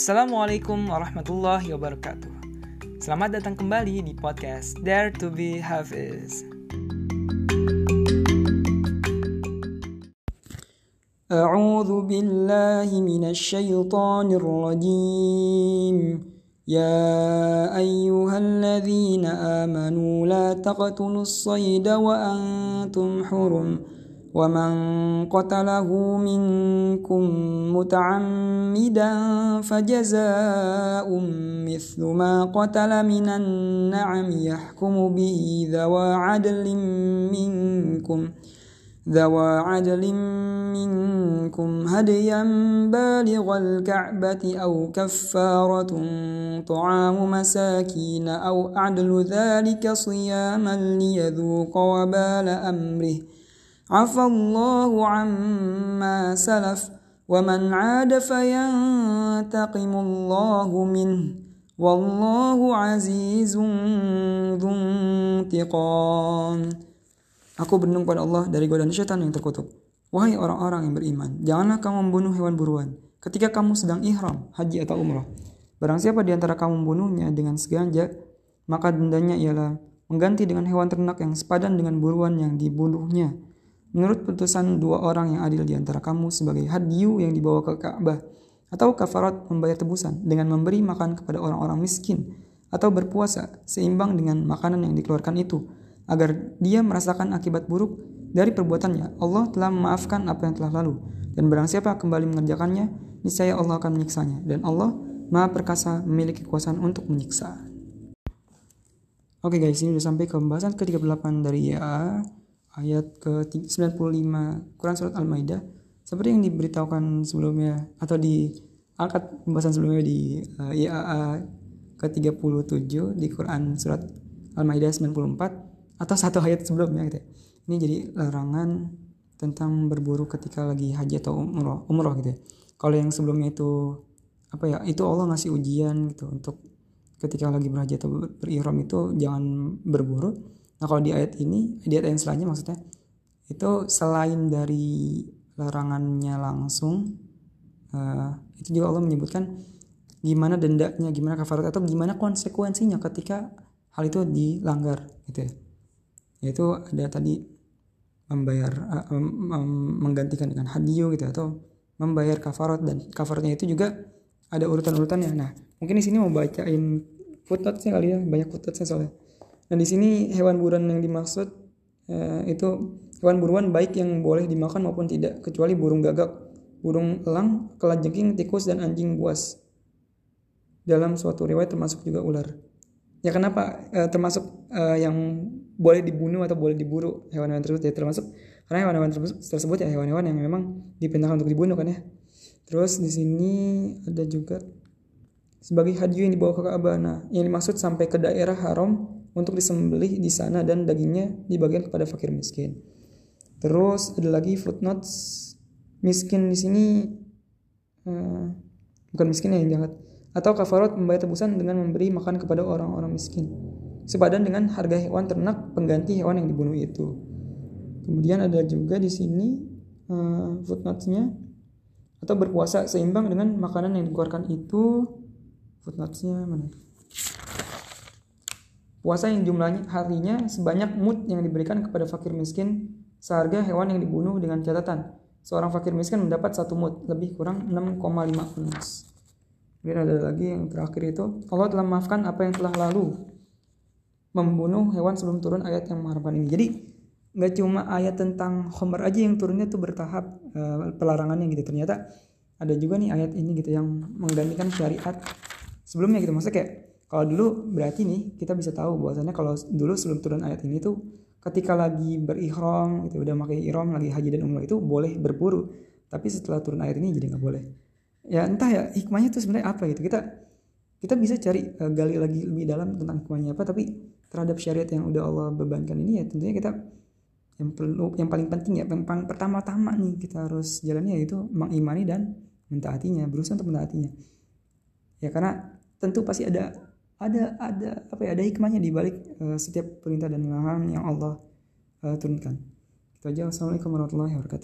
Assalamualaikum warahmatullahi wabarakatuh. Selamat datang kembali di podcast Dare to be Hafiz. أعوذ بالله من الشيطان الرجيم يا أيها الذين آمنوا لا تقتلوا الصيد وأنتم حرم ومن قتله منكم متعمدا فجزاء مثل ما قتل من النعم يحكم به ذوى عدل منكم ذوى عدل منكم هديا بالغ الكعبة أو كفارة طعام مساكين أو عدل ذلك صياما ليذوق وبال أمره. عفى الله عما سلف ومن عاد فينتقم الله منه والله عزيز ذو انتقام Aku berlindung pada Allah dari godaan syaitan yang terkutuk. Wahai orang-orang yang beriman, janganlah kamu membunuh hewan buruan ketika kamu sedang ihram, haji atau umrah. Barang siapa di antara kamu membunuhnya dengan sengaja, maka dendanya ialah mengganti dengan hewan ternak yang sepadan dengan buruan yang dibunuhnya menurut putusan dua orang yang adil di antara kamu sebagai hadyu yang dibawa ke Ka'bah atau kafarat membayar tebusan dengan memberi makan kepada orang-orang miskin atau berpuasa seimbang dengan makanan yang dikeluarkan itu agar dia merasakan akibat buruk dari perbuatannya. Allah telah memaafkan apa yang telah lalu dan barang siapa kembali mengerjakannya niscaya Allah akan menyiksanya dan Allah Maha perkasa memiliki kekuasaan untuk menyiksa. Oke okay guys, ini udah sampai ke pembahasan ke-38 dari Ya ayat ke-95 Quran Surat Al-Maidah seperti yang diberitahukan sebelumnya atau di angkat pembahasan sebelumnya di uh, IAA ke-37 di Quran Surat Al-Maidah 94 atau satu ayat sebelumnya gitu ya. Ini jadi larangan tentang berburu ketika lagi haji atau umroh, umroh gitu ya. Kalau yang sebelumnya itu apa ya itu Allah ngasih ujian gitu untuk ketika lagi berhaji atau berihram itu jangan berburu Nah kalau di ayat ini, di ayat yang selanjutnya maksudnya itu selain dari larangannya langsung, uh, itu juga Allah menyebutkan gimana dendanya, gimana kafarat atau gimana konsekuensinya ketika hal itu dilanggar gitu ya. Yaitu ada tadi membayar uh, um, menggantikan dengan hadiyu gitu atau membayar kafarat dan kafaratnya itu juga ada urutan-urutannya. Nah, mungkin di sini mau bacain footnote-nya kali ya, banyak footnote-nya soalnya. Nah di sini hewan buruan yang dimaksud eh, itu hewan buruan baik yang boleh dimakan maupun tidak kecuali burung gagak, burung elang, kelajengking, tikus dan anjing buas. Dalam suatu riwayat termasuk juga ular. Ya kenapa eh, termasuk eh, yang boleh dibunuh atau boleh diburu hewan-hewan tersebut ya termasuk karena hewan-hewan tersebut ya hewan-hewan yang memang dipindahkan untuk dibunuh kan ya. Terus di sini ada juga sebagai hadiah yang dibawa ke Ka'bah. Nah, yang dimaksud sampai ke daerah haram untuk disembelih di sana dan dagingnya dibagikan kepada fakir miskin. Terus ada lagi footnotes miskin di sini uh, bukan miskin yang jahat atau kafarat membayar tebusan dengan memberi makan kepada orang-orang miskin sepadan dengan harga hewan ternak pengganti hewan yang dibunuh itu. Kemudian ada juga di sini uh, footnotesnya atau berpuasa seimbang dengan makanan yang dikeluarkan itu footnotesnya mana? Puasa yang jumlahnya harinya sebanyak mut yang diberikan kepada fakir miskin seharga hewan yang dibunuh dengan catatan seorang fakir miskin mendapat satu mut lebih kurang 6,5 ons. Kemudian ada lagi yang terakhir itu Allah telah memaafkan apa yang telah lalu membunuh hewan sebelum turun ayat yang mengharapkan ini. Jadi nggak cuma ayat tentang khomer aja yang turunnya tuh bertahap uh, pelarangannya gitu. Ternyata ada juga nih ayat ini gitu yang menggantikan syariat sebelumnya gitu. Maksudnya kayak kalau dulu berarti nih kita bisa tahu bahwasannya kalau dulu sebelum turun ayat ini tuh ketika lagi berihram gitu udah pakai ihram lagi haji dan umrah itu boleh berburu. Tapi setelah turun ayat ini jadi nggak boleh. Ya entah ya hikmahnya tuh sebenarnya apa gitu. Kita kita bisa cari uh, gali lagi lebih dalam tentang hikmahnya apa tapi terhadap syariat yang udah Allah bebankan ini ya tentunya kita yang perlu yang paling penting ya yang pertama-tama nih kita harus jalannya yaitu mengimani dan mentaatinya berusaha untuk mentaatinya ya karena tentu pasti ada ada ada apa ya ada hikmahnya di balik uh, setiap perintah dan larangan yang Allah uh, turunkan. Itu aja. Wassalamualaikum warahmatullahi wabarakatuh.